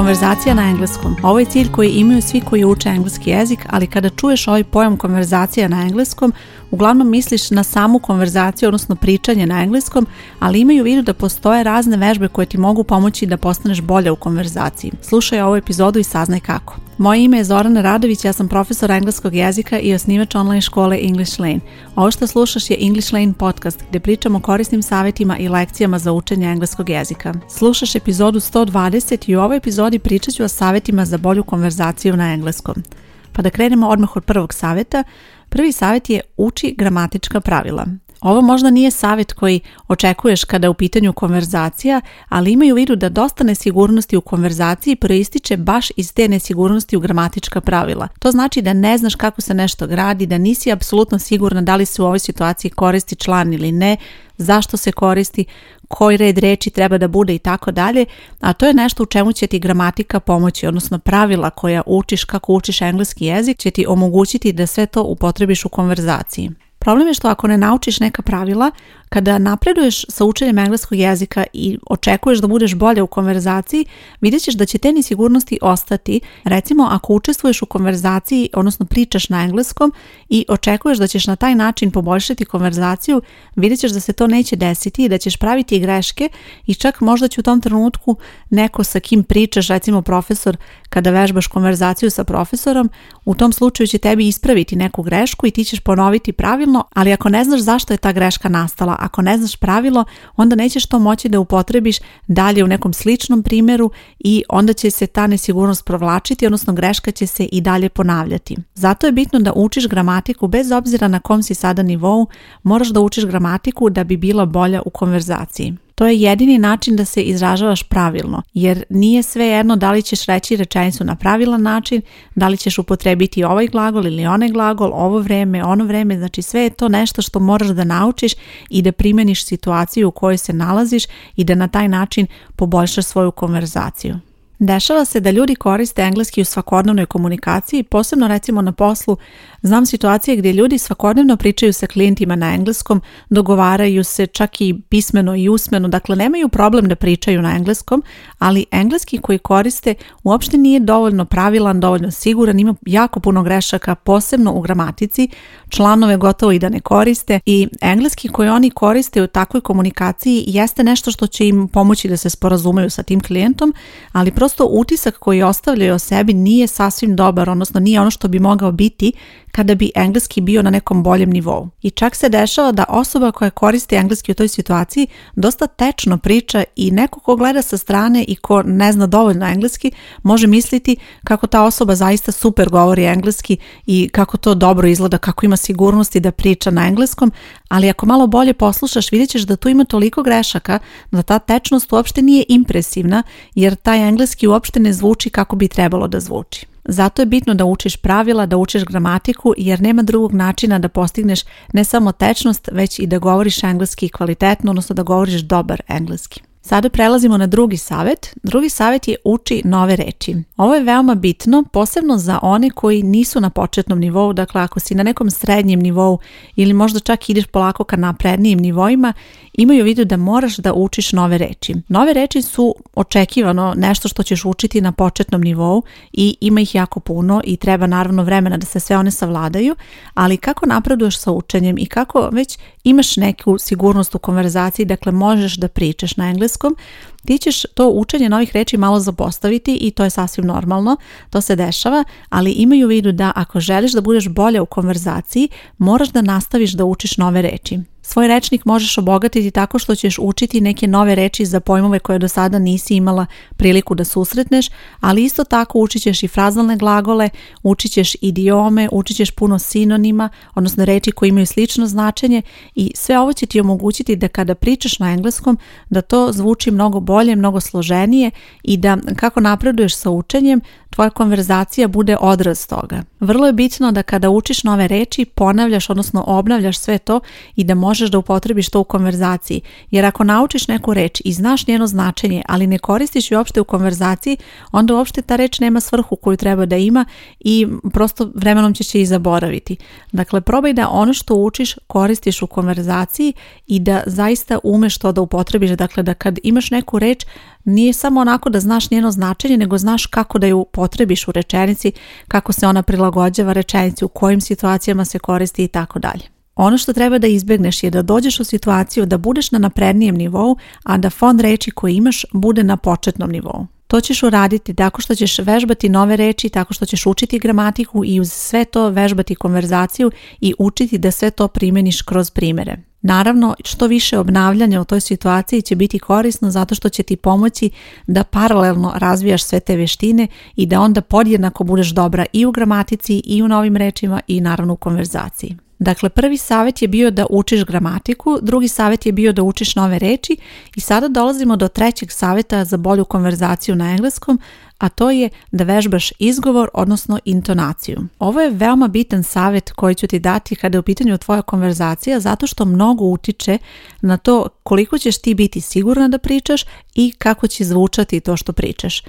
Konverzacija na engleskom. Ovo je cilj koji imaju svi koji uče engleski jezik, ali kada čuješ ovaj pojam konverzacija na engleskom, uglavnom misliš na samu konverzaciju, odnosno pričanje na engleskom, ali imaju u vidu da postoje razne vežbe koje ti mogu pomoći da postaneš bolja u konverzaciji. Slušaj ovu epizodu i saznaj kako. Moje ime je Zorana Radović, ja sam profesor engleskog jezika i osnivač online škole English Lane. Ovo što slušaš je English Lane podcast gdje pričamo o korisnim savjetima i lekcijama za učenje engleskog jezika. Slušaš epizodu 120 i u ovoj epizodi pričat ću o savjetima za bolju konverzaciju na engleskom. Pa da krenemo odmah od prvog savjeta. Prvi savjet je uči gramatička pravila. Ovo možda nije savjet koji očekuješ kada je u pitanju konverzacija, ali imaju u vidu da dosta nesigurnosti u konverzaciji proističe baš iz te nesigurnosti u gramatička pravila. To znači da ne znaš kako se nešto gradi, da nisi apsolutno sigurna da li se u ovoj situaciji koristi član ili ne, zašto se koristi, koji red reči treba da bude i tako dalje, a to je nešto u čemu će ti gramatika pomoći, odnosno pravila koja učiš kako učiš engleski jezik će ti omogućiti da sve to upotrebiš u konverzaciji. Problem je što ako ne naučiš neka pravila, kada napreduješ sa učenjem engleskog jezika i očekuješ da budeš bolje u konverzaciji, vidjet ćeš da će te sigurnosti ostati. Recimo, ako učestvuješ u konverzaciji, odnosno pričaš na engleskom i očekuješ da ćeš na taj način poboljšati konverzaciju, vidjet ćeš da se to neće desiti i da ćeš praviti greške i čak možda će u tom trenutku neko sa kim pričaš, recimo profesor, kada vežbaš konverzaciju sa profesorom, u tom slučaju će tebi ispraviti neku grešku i ti ćeš ponoviti pravilno, ali ako ne znaš zašto je ta greška nastala, ako ne znaš pravilo, onda nećeš to moći da upotrebiš dalje u nekom sličnom primjeru i onda će se ta nesigurnost provlačiti, odnosno greška će se i dalje ponavljati. Zato je bitno da učiš gramatiku bez obzira na kom si sada nivou, moraš da učiš gramatiku da bi bila bolja u konverzaciji. To je jedini način da se izražavaš pravilno, jer nije sve jedno da li ćeš reći rečenicu na pravilan način, da li ćeš upotrebiti ovaj glagol ili onaj glagol, ovo vrijeme, ono vreme, znači sve je to nešto što moraš da naučiš i da primeniš situaciju u kojoj se nalaziš i da na taj način poboljšaš svoju konverzaciju. Dešava se da ljudi koriste engleski u svakodnevnoj komunikaciji, posebno recimo na poslu. Znam situacije gdje ljudi svakodnevno pričaju sa klijentima na engleskom, dogovaraju se čak i pismeno i usmeno, dakle nemaju problem da pričaju na engleskom, ali engleski koji koriste uopšte nije dovoljno pravilan, dovoljno siguran, ima jako puno grešaka, posebno u gramatici, članove gotovo i da ne koriste i engleski koji oni koriste u takvoj komunikaciji jeste nešto što će im pomoći da se sporazumaju sa tim klijentom, ali prosto utisak koji ostavljaju o sebi nije sasvim dobar, odnosno nije ono što bi mogao biti kada bi engleski bio na nekom boljem nivou. I čak se dešava da osoba koja koristi engleski u toj situaciji dosta tečno priča i neko ko gleda sa strane i ko ne zna dovoljno engleski može misliti kako ta osoba zaista super govori engleski i kako to dobro izgleda, kako ima sigurnosti da priča na engleskom, ali ako malo bolje poslušaš vidjet ćeš da tu ima toliko grešaka da ta tečnost uopšte nije impresivna jer taj engleski engleski uopšte ne zvuči kako bi trebalo da zvuči. Zato je bitno da učiš pravila, da učiš gramatiku jer nema drugog načina da postigneš ne samo tečnost već i da govoriš engleski kvalitetno, odnosno da govoriš dobar engleski. Sada prelazimo na drugi savjet. Drugi savjet je uči nove reči. Ovo je veoma bitno, posebno za one koji nisu na početnom nivou, dakle ako si na nekom srednjem nivou ili možda čak ideš polako ka naprednijim nivoima, imaju vidu da moraš da učiš nove reči. Nove reči su očekivano nešto što ćeš učiti na početnom nivou i ima ih jako puno i treba naravno vremena da se sve one savladaju, ali kako napreduješ sa učenjem i kako već imaš neku sigurnost u konverzaciji, dakle možeš da pričaš na engleskom engleskom, ti ćeš to učenje novih reči malo zapostaviti i to je sasvim normalno, to se dešava, ali imaju u vidu da ako želiš da budeš bolja u konverzaciji, moraš da nastaviš da učiš nove reči. Svoj rečnik možeš obogatiti tako što ćeš učiti neke nove reči za pojmove koje do sada nisi imala priliku da susretneš, ali isto tako učit ćeš i frazalne glagole, učit ćeš idiome, učit ćeš puno sinonima, odnosno reči koje imaju slično značenje i sve ovo će ti omogućiti da kada pričaš na engleskom da to zvuči mnogo bolje, mnogo složenije i da kako napreduješ sa učenjem, tvoja konverzacija bude odraz toga. Vrlo je bitno da kada učiš nove reči ponavljaš, odnosno obnavljaš sve to i da možeš da upotrebiš to u konverzaciji, jer ako naučiš neku reč i znaš njeno značenje, ali ne koristiš ju uopšte u konverzaciji, onda uopšte ta reč nema svrhu koju treba da ima i prosto vremenom ćeš je i zaboraviti. Dakle, probaj da ono što učiš koristiš u konverzaciji i da zaista umeš to da upotrebiš, dakle da kad imaš neku reč, nije samo onako da znaš njeno značenje, nego znaš kako da ju potrebiš u rečenici, kako se ona prilagođava rečenici, u kojim situacijama se koristi i tako dalje. Ono što treba da izbjegneš je da dođeš u situaciju da budeš na naprednijem nivou, a da fond reči koji imaš bude na početnom nivou. To ćeš uraditi tako što ćeš vežbati nove reči, tako što ćeš učiti gramatiku i uz sve to vežbati konverzaciju i učiti da sve to primjeniš kroz primjere. Naravno, što više obnavljanja u toj situaciji će biti korisno zato što će ti pomoći da paralelno razvijaš sve te vještine i da onda podjednako budeš dobra i u gramatici i u novim rečima i naravno u konverzaciji. Dakle, prvi savjet je bio da učiš gramatiku, drugi savjet je bio da učiš nove reči i sada dolazimo do trećeg savjeta za bolju konverzaciju na engleskom, a to je da vežbaš izgovor, odnosno intonaciju. Ovo je veoma bitan savjet koji ću ti dati kada je u pitanju tvoja konverzacija, zato što mnogo utiče na to koliko ćeš ti biti sigurna da pričaš i kako će zvučati to što pričaš.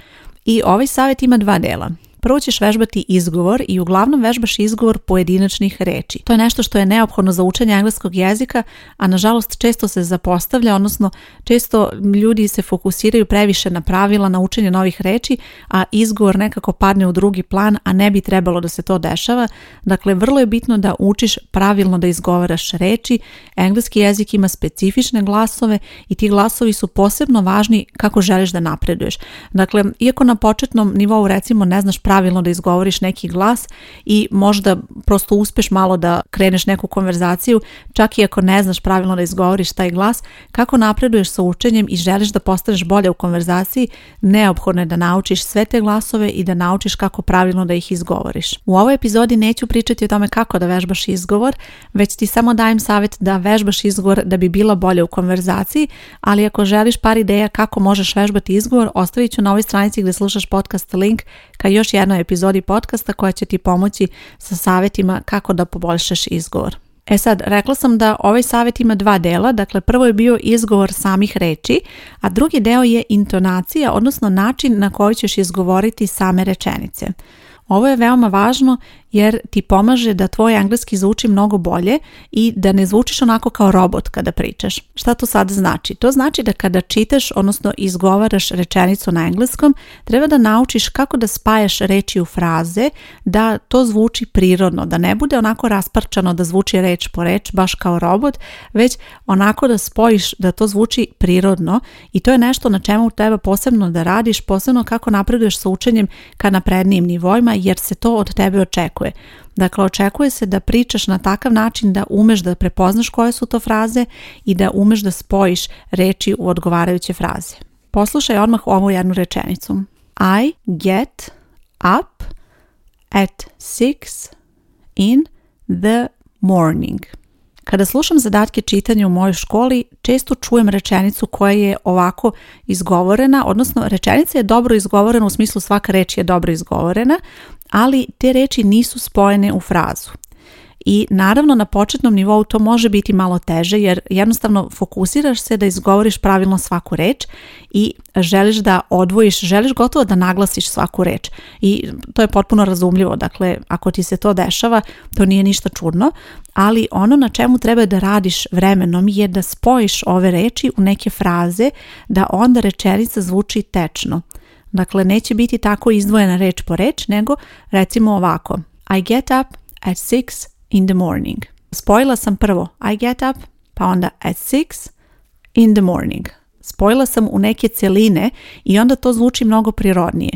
I ovaj savjet ima dva dela. Prvo ćeš vežbati izgovor i uglavnom vežbaš izgovor pojedinačnih reči. To je nešto što je neophodno za učenje engleskog jezika, a nažalost često se zapostavlja, odnosno često ljudi se fokusiraju previše na pravila, na učenje novih reči, a izgovor nekako padne u drugi plan, a ne bi trebalo da se to dešava. Dakle, vrlo je bitno da učiš pravilno da izgovaraš reči. Engleski jezik ima specifične glasove i ti glasovi su posebno važni kako želiš da napreduješ. Dakle, iako na početnom nivou recimo ne znaš pravilno da izgovoriš neki glas i možda prosto uspeš malo da kreneš neku konverzaciju, čak i ako ne znaš pravilno da izgovoriš taj glas, kako napreduješ sa učenjem i želiš da postaneš bolje u konverzaciji, neophodno je da naučiš sve te glasove i da naučiš kako pravilno da ih izgovoriš. U ovoj epizodi neću pričati o tome kako da vežbaš izgovor, već ti samo dajem savjet da vežbaš izgovor da bi bila bolje u konverzaciji, ali ako želiš par ideja kako možeš vežbati izgovor, ostavit ću na ovoj stranici gdje slušaš podcast link ka još je jednoj epizodi podcasta koja će ti pomoći sa savjetima kako da poboljšaš izgovor. E sad, rekla sam da ovaj savjet ima dva dela, dakle prvo je bio izgovor samih reči, a drugi deo je intonacija, odnosno način na koji ćeš izgovoriti same rečenice. Ovo je veoma važno jer ti pomaže da tvoj engleski zvuči mnogo bolje i da ne zvučiš onako kao robot kada pričaš. Šta to sad znači? To znači da kada čitaš, odnosno izgovaraš rečenicu na engleskom, treba da naučiš kako da spajaš reči u fraze, da to zvuči prirodno, da ne bude onako rasparčano da zvuči reč po reč, baš kao robot, već onako da spojiš da to zvuči prirodno i to je nešto na čemu treba posebno da radiš, posebno kako napreduješ sa učenjem ka naprednijim nivojima jer se to od tebe očekuje očekuje. Dakle, očekuje se da pričaš na takav način da umeš da prepoznaš koje su to fraze i da umeš da spojiš reči u odgovarajuće fraze. Poslušaj odmah ovu jednu rečenicu. I get up at 6 in the morning. Kada slušam zadatke čitanja u mojoj školi, često čujem rečenicu koja je ovako izgovorena, odnosno rečenica je dobro izgovorena u smislu svaka reč je dobro izgovorena, ali te reči nisu spojene u frazu i naravno na početnom nivou to može biti malo teže jer jednostavno fokusiraš se da izgovoriš pravilno svaku reč i želiš da odvojiš, želiš gotovo da naglasiš svaku reč i to je potpuno razumljivo, dakle ako ti se to dešava to nije ništa čudno, ali ono na čemu treba da radiš vremenom je da spojiš ove reči u neke fraze da onda rečenica zvuči tečno. Dakle, neće biti tako izdvojena reč po reč, nego recimo ovako. I get up at 6 in the morning. Spojila sam prvo I get up, pa onda at 6 in the morning. Spojila sam u neke celine i onda to zvuči mnogo prirodnije.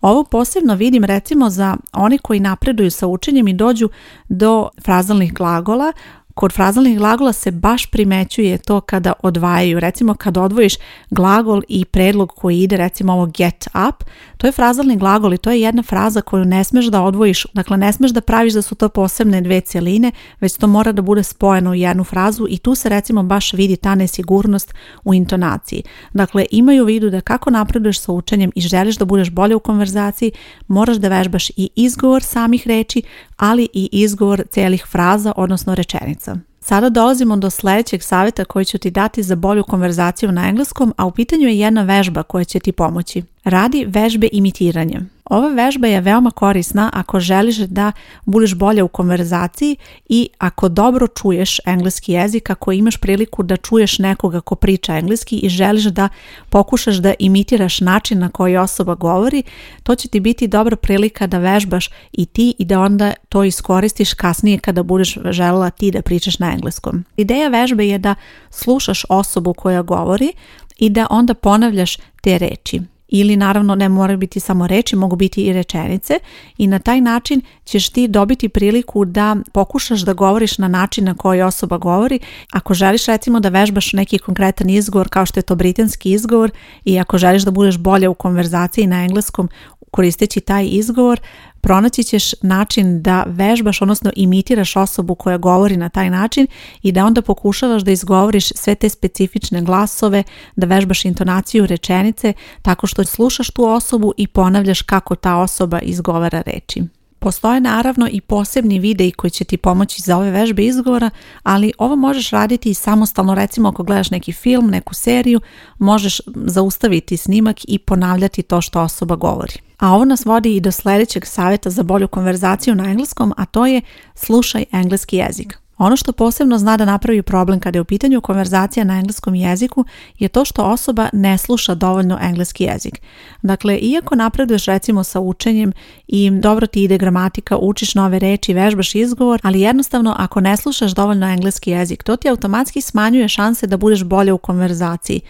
Ovo posebno vidim recimo za one koji napreduju sa učenjem i dođu do frazalnih glagola, Kod frazalnih glagola se baš primećuje to kada odvajaju. Recimo kad odvojiš glagol i predlog koji ide recimo ovo get up, to je frazalni glagol i to je jedna fraza koju ne smeš da odvojiš. Dakle ne smeš da praviš da su to posebne dve cjeline, već to mora da bude spojeno u jednu frazu i tu se recimo baš vidi ta nesigurnost u intonaciji. Dakle imaju vidu da kako napreduješ sa učenjem i želiš da budeš bolje u konverzaciji, moraš da vežbaš i izgovor samih reči, ali i izgovor cijelih fraza, odnosno rečenica. Sada dolazimo do sljedećeg savjeta koji ću ti dati za bolju konverzaciju na engleskom, a u pitanju je jedna vežba koja će ti pomoći. Radi vežbe imitiranja. Ova vežba je veoma korisna ako želiš da budeš bolje u konverzaciji i ako dobro čuješ engleski jezik, ako imaš priliku da čuješ nekoga ko priča engleski i želiš da pokušaš da imitiraš način na koji osoba govori, to će ti biti dobra prilika da vežbaš i ti i da onda to iskoristiš kasnije kada budeš željela ti da pričaš na engleskom. Ideja vežbe je da slušaš osobu koja govori i da onda ponavljaš te reči ili naravno ne moraju biti samo reči, mogu biti i rečenice i na taj način ćeš ti dobiti priliku da pokušaš da govoriš na način na koji osoba govori. Ako želiš recimo da vežbaš neki konkretan izgovor kao što je to britanski izgovor i ako želiš da budeš bolje u konverzaciji na engleskom koristeći taj izgovor, pronaći ćeš način da vežbaš, odnosno imitiraš osobu koja govori na taj način i da onda pokušavaš da izgovoriš sve te specifične glasove, da vežbaš intonaciju rečenice tako što slušaš tu osobu i ponavljaš kako ta osoba izgovara reči. Postoje naravno i posebni videi koji će ti pomoći za ove vežbe izgovora, ali ovo možeš raditi i samostalno, recimo ako gledaš neki film, neku seriju, možeš zaustaviti snimak i ponavljati to što osoba govori a ovo nas vodi i do sljedećeg savjeta za bolju konverzaciju na engleskom, a to je slušaj engleski jezik. Ono što posebno zna da napravi problem kada je u pitanju konverzacija na engleskom jeziku je to što osoba ne sluša dovoljno engleski jezik. Dakle, iako napreduješ recimo sa učenjem i dobro ti ide gramatika, učiš nove reči, vežbaš izgovor, ali jednostavno ako ne slušaš dovoljno engleski jezik, to ti automatski smanjuje šanse da budeš bolje u konverzaciji.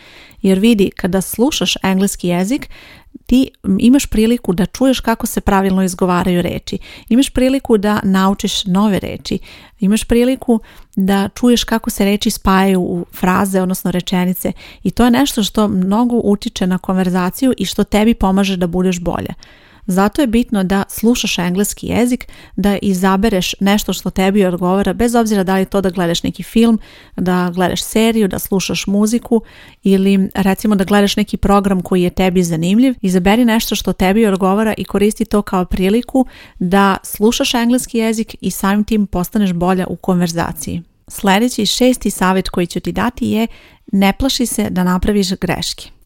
Jer vidi, kada slušaš engleski jezik, ti imaš priliku da čuješ kako se pravilno izgovaraju reči, imaš priliku da naučiš nove reči, imaš priliku da čuješ kako se reči spajaju u fraze, odnosno rečenice i to je nešto što mnogo utiče na konverzaciju i što tebi pomaže da budeš bolje. Zato je bitno da slušaš engleski jezik, da izabereš nešto što tebi odgovara, bez obzira da li to da gledaš neki film, da gledaš seriju, da slušaš muziku ili recimo da gledaš neki program koji je tebi zanimljiv. Izaberi nešto što tebi odgovara i koristi to kao priliku da slušaš engleski jezik i samim tim postaneš bolja u konverzaciji. Sljedeći šesti savjet koji ću ti dati je ne plaši se da napraviš greške.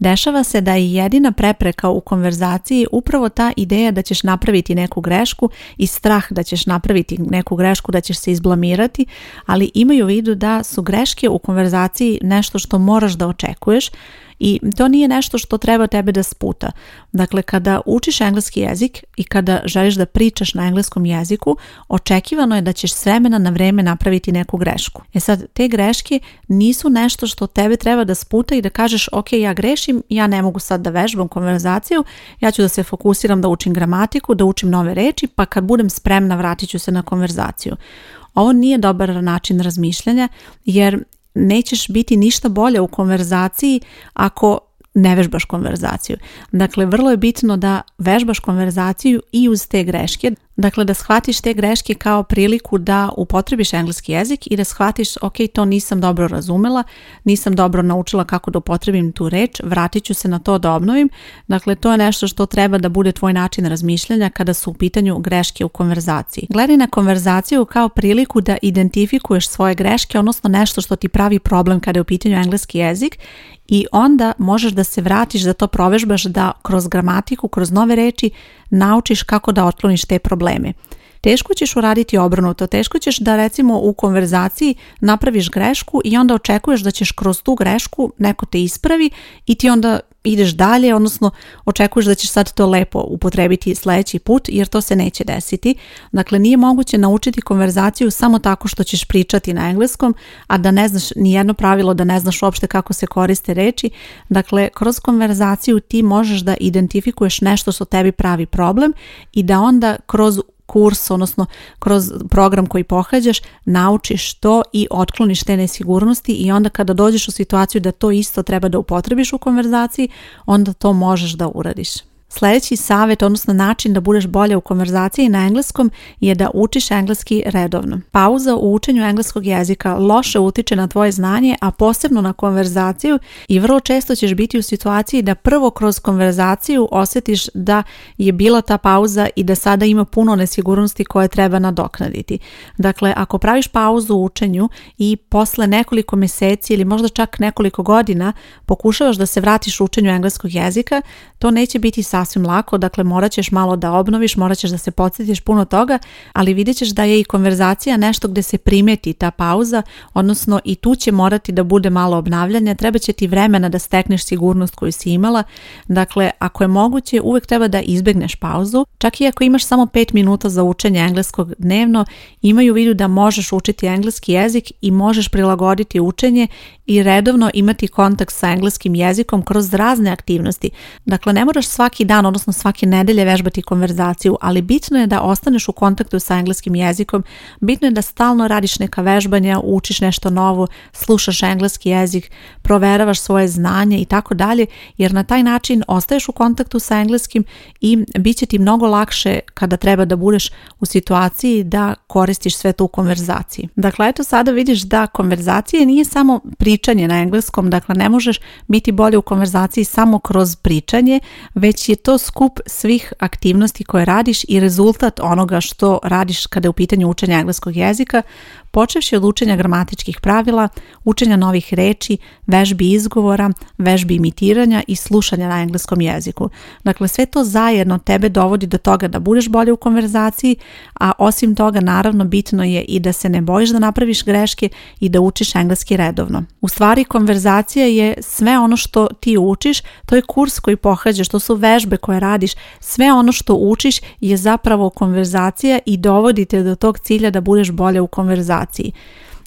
Dešava se da je jedina prepreka u konverzaciji upravo ta ideja da ćeš napraviti neku grešku i strah da ćeš napraviti neku grešku, da ćeš se izblamirati, ali imaju u vidu da su greške u konverzaciji nešto što moraš da očekuješ, i to nije nešto što treba tebe da sputa. Dakle, kada učiš engleski jezik i kada želiš da pričaš na engleskom jeziku, očekivano je da ćeš s vremena na vreme napraviti neku grešku. E sad, te greške nisu nešto što tebe treba da sputa i da kažeš ok, ja grešim, ja ne mogu sad da vežbam konverzaciju, ja ću da se fokusiram da učim gramatiku, da učim nove reči, pa kad budem spremna vratit ću se na konverzaciju. Ovo nije dobar način razmišljanja jer nećeš biti ništa bolje u konverzaciji ako ne vežbaš konverzaciju. Dakle, vrlo je bitno da vežbaš konverzaciju i uz te greške. Dakle, da shvatiš te greške kao priliku da upotrebiš engleski jezik i da shvatiš, ok, to nisam dobro razumela, nisam dobro naučila kako da upotrebim tu reč, vratit ću se na to da obnovim. Dakle, to je nešto što treba da bude tvoj način razmišljanja kada su u pitanju greške u konverzaciji. Gledaj na konverzaciju kao priliku da identifikuješ svoje greške, odnosno nešto što ti pravi problem kada je u pitanju engleski jezik i onda možeš da se vratiš da to provežbaš da kroz gramatiku, kroz nove reči naučiš kako da otkloniš te probleme teško ćeš uraditi obrnuto, teško ćeš da recimo u konverzaciji napraviš grešku i onda očekuješ da ćeš kroz tu grešku neko te ispravi i ti onda ideš dalje, odnosno očekuješ da ćeš sad to lepo upotrebiti sljedeći put jer to se neće desiti. Dakle, nije moguće naučiti konverzaciju samo tako što ćeš pričati na engleskom, a da ne znaš ni jedno pravilo, da ne znaš uopšte kako se koriste reči. Dakle, kroz konverzaciju ti možeš da identifikuješ nešto što tebi pravi problem i da onda kroz kurs, odnosno kroz program koji pohađaš, naučiš to i otkloniš te nesigurnosti i onda kada dođeš u situaciju da to isto treba da upotrebiš u konverzaciji, onda to možeš da uradiš. Sljedeći savjet, odnosno način da budeš bolje u konverzaciji na engleskom je da učiš engleski redovno. Pauza u učenju engleskog jezika loše utiče na tvoje znanje, a posebno na konverzaciju i vrlo često ćeš biti u situaciji da prvo kroz konverzaciju osjetiš da je bila ta pauza i da sada ima puno nesigurnosti koje treba nadoknaditi. Dakle, ako praviš pauzu u učenju i posle nekoliko mjeseci ili možda čak nekoliko godina pokušavaš da se vratiš u učenju engleskog jezika, to neće biti savjet sasvim lako, dakle morat ćeš malo da obnoviš, morat ćeš da se podsjetiš puno toga, ali vidjet ćeš da je i konverzacija nešto gdje se primeti ta pauza, odnosno i tu će morati da bude malo obnavljanja, treba će ti vremena da stekneš sigurnost koju si imala, dakle ako je moguće uvijek treba da izbjegneš pauzu, čak i ako imaš samo 5 minuta za učenje engleskog dnevno, imaju u vidu da možeš učiti engleski jezik i možeš prilagoditi učenje i redovno imati kontakt sa engleskim jezikom kroz razne aktivnosti. Dakle, ne moraš svaki dan, odnosno svake nedelje vežbati konverzaciju, ali bitno je da ostaneš u kontaktu sa engleskim jezikom, bitno je da stalno radiš neka vežbanja, učiš nešto novo, slušaš engleski jezik, proveravaš svoje znanje i tako dalje, jer na taj način ostaješ u kontaktu sa engleskim i bit će ti mnogo lakše kada treba da budeš u situaciji da koristiš sve to u konverzaciji. Dakle, eto sada vidiš da konverzacije nije samo pričanje na engleskom, dakle ne možeš biti bolje u konverzaciji samo kroz pričanje, već je to skup svih aktivnosti koje radiš i rezultat onoga što radiš kada je u pitanju učenja engleskog jezika, počevši od učenja gramatičkih pravila, učenja novih reči, vežbi izgovora, vežbi imitiranja i slušanja na engleskom jeziku. Dakle, sve to zajedno tebe dovodi do toga da budeš bolje u konverzaciji, a osim toga naravno bitno je i da se ne bojiš da napraviš greške i da učiš engleski redovno. U stvari, konverzacija je sve ono što ti učiš, to je kurs koji pohađaš, to su vežbe vježbe koje radiš, sve ono što učiš je zapravo konverzacija i dovodi te do tog cilja da budeš bolje u konverzaciji.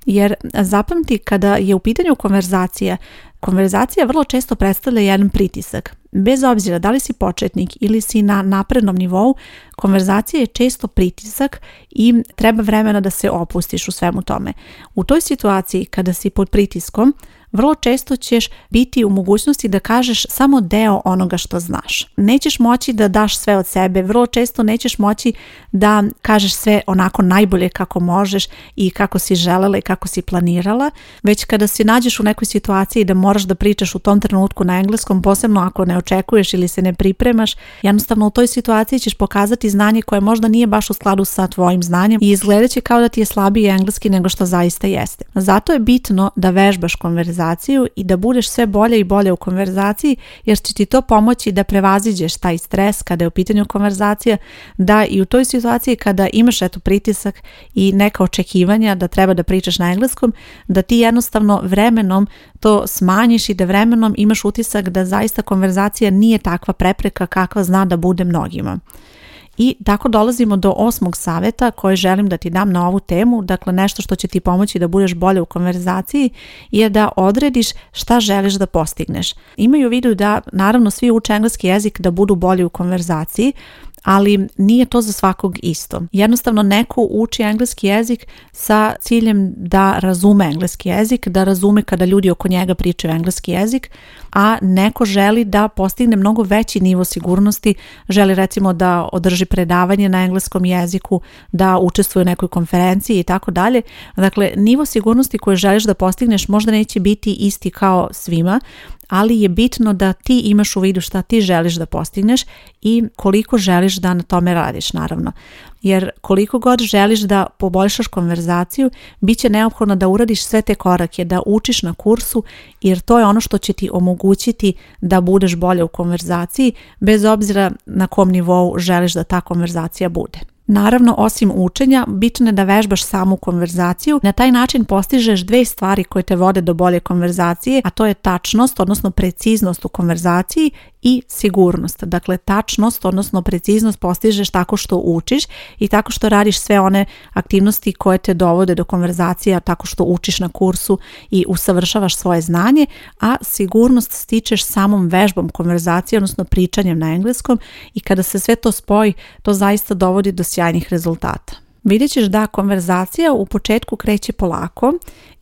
Jer zapamti kada je u pitanju konverzacija, konverzacija vrlo često predstavlja jedan pritisak. Bez obzira da li si početnik ili si na naprednom nivou, konverzacija je često pritisak i treba vremena da se opustiš u svemu tome. U toj situaciji kada si pod pritiskom, vrlo često ćeš biti u mogućnosti da kažeš samo deo onoga što znaš. Nećeš moći da daš sve od sebe, vrlo često nećeš moći da kažeš sve onako najbolje kako možeš i kako si želela i kako si planirala, već kada se nađeš u nekoj situaciji da moraš da pričaš u tom trenutku na engleskom, posebno ako ne očekuješ ili se ne pripremaš, jednostavno u toj situaciji ćeš pokazati znanje koje možda nije baš u skladu sa tvojim znanjem i izgledat će kao da ti je slabiji engleski nego što zaista jeste. Zato je bitno da vežbaš konverzaciju konverzaciju i da budeš sve bolje i bolje u konverzaciji jer će ti to pomoći da prevaziđeš taj stres kada je u pitanju konverzacija, da i u toj situaciji kada imaš eto pritisak i neka očekivanja da treba da pričaš na engleskom, da ti jednostavno vremenom to smanjiš i da vremenom imaš utisak da zaista konverzacija nije takva prepreka kakva zna da bude mnogima. I tako dolazimo do osmog saveta koji želim da ti dam na ovu temu, dakle nešto što će ti pomoći da budeš bolje u konverzaciji je da odrediš šta želiš da postigneš. Imaju u vidu da naravno svi uče engleski jezik da budu bolji u konverzaciji, ali nije to za svakog isto. Jednostavno neko uči engleski jezik sa ciljem da razume engleski jezik, da razume kada ljudi oko njega pričaju engleski jezik, a neko želi da postigne mnogo veći nivo sigurnosti, želi recimo da održi predavanje na engleskom jeziku, da učestvuje u nekoj konferenciji i tako dalje. Dakle, nivo sigurnosti koje želiš da postigneš možda neće biti isti kao svima, ali je bitno da ti imaš u vidu šta ti želiš da postigneš i koliko želiš da na tome radiš naravno. Jer koliko god želiš da poboljšaš konverzaciju, bit će neophodno da uradiš sve te korake, da učiš na kursu jer to je ono što će ti omogućiti da budeš bolje u konverzaciji bez obzira na kom nivou želiš da ta konverzacija bude. Naravno, osim učenja, bitno je da vežbaš samu konverzaciju. Na taj način postižeš dve stvari koje te vode do bolje konverzacije, a to je tačnost, odnosno preciznost u konverzaciji i sigurnost. Dakle, tačnost, odnosno preciznost postižeš tako što učiš i tako što radiš sve one aktivnosti koje te dovode do konverzacija, tako što učiš na kursu i usavršavaš svoje znanje, a sigurnost stičeš samom vežbom konverzacije, odnosno pričanjem na engleskom i kada se sve to spoji, to zaista dovodi do sjajnosti sjajnih rezultata. Vidjet ćeš da konverzacija u početku kreće polako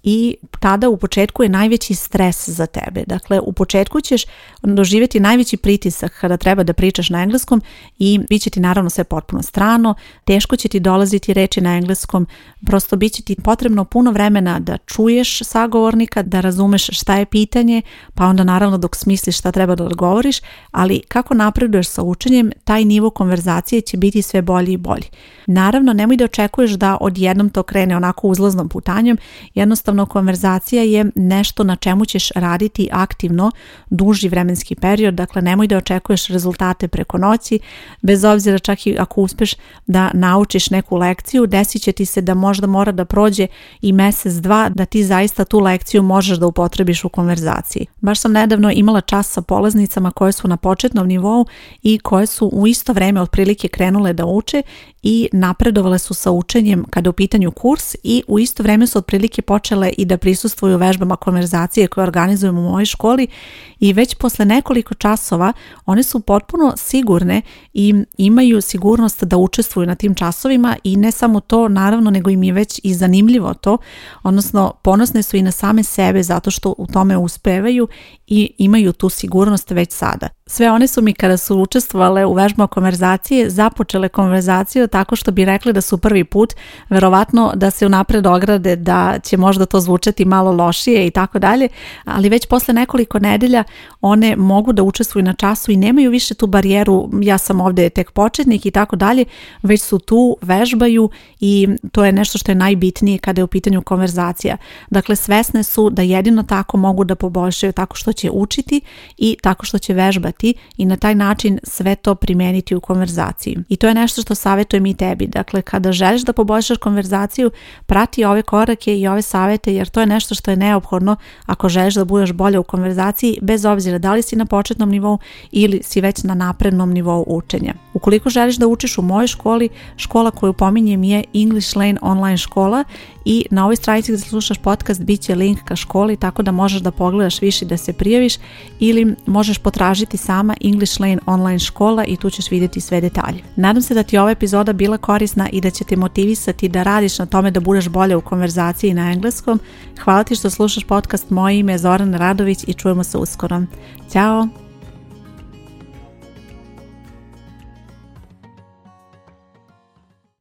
i tada u početku je najveći stres za tebe. Dakle, u početku ćeš doživjeti najveći pritisak kada treba da pričaš na engleskom i bit će ti naravno sve potpuno strano, teško će ti dolaziti reči na engleskom, prosto bit će ti potrebno puno vremena da čuješ sagovornika, da razumeš šta je pitanje, pa onda naravno dok smisliš šta treba da odgovoriš, ali kako napreduješ sa učenjem, taj nivo konverzacije će biti sve bolji i bolji. Naravno, nemoj da očekuješ da odjednom to krene onako uzlaznom putanjem, jednostavno jednostavno konverzacija je nešto na čemu ćeš raditi aktivno duži vremenski period, dakle nemoj da očekuješ rezultate preko noći, bez obzira čak i ako uspeš da naučiš neku lekciju, desit će ti se da možda mora da prođe i mesec, dva, da ti zaista tu lekciju možeš da upotrebiš u konverzaciji. Baš sam nedavno imala čas sa polaznicama koje su na početnom nivou i koje su u isto vreme otprilike krenule da uče i napredovale su sa učenjem kada je u pitanju kurs i u isto vreme su otprilike počele i da prisustvuju vežbama konverzacije koje organizujemo u mojoj školi i već posle nekoliko časova one su potpuno sigurne i imaju sigurnost da učestvuju na tim časovima i ne samo to naravno nego im je već i zanimljivo to, odnosno ponosne su i na same sebe zato što u tome uspevaju i imaju tu sigurnost već sada. Sve one su mi kada su učestvovale u vežbama konverzacije započele konverzaciju tako što bi rekli da su prvi put, verovatno da se unapred ograde da će možda to zvučati malo lošije i tako dalje, ali već posle nekoliko nedelja one mogu da učestvuju na času i nemaju više tu barijeru ja sam ovdje tek početnik i tako dalje, već su tu, vežbaju i to je nešto što je najbitnije kada je u pitanju konverzacija. Dakle, svesne su da jedino tako mogu da poboljšaju tako što će učiti i tako što će vežbati i na taj način sve to primijeniti u konverzaciji. I to je nešto što savjetujem i tebi. Dakle, kada želiš da poboljšaš konverzaciju, prati ove korake i ove savjet jer to je nešto što je neophodno ako želiš da budeš bolje u konverzaciji bez obzira da li si na početnom nivou ili si već na naprednom nivou učenja. Ukoliko želiš da učiš u mojoj školi, škola koju pominjem je English Lane online škola i na ovoj stranici gdje slušaš podcast bit će link ka školi tako da možeš da pogledaš više da se prijaviš ili možeš potražiti sama English Lane online škola i tu ćeš vidjeti sve detalje. Nadam se da ti je ova epizoda bila korisna i da će te motivisati da radiš na tome da budeš bolje u konverzaciji na engleskom Hvala ti što slušaš podcast. Moje ime Zoran Radović i čujemo se uskoro. Ćao!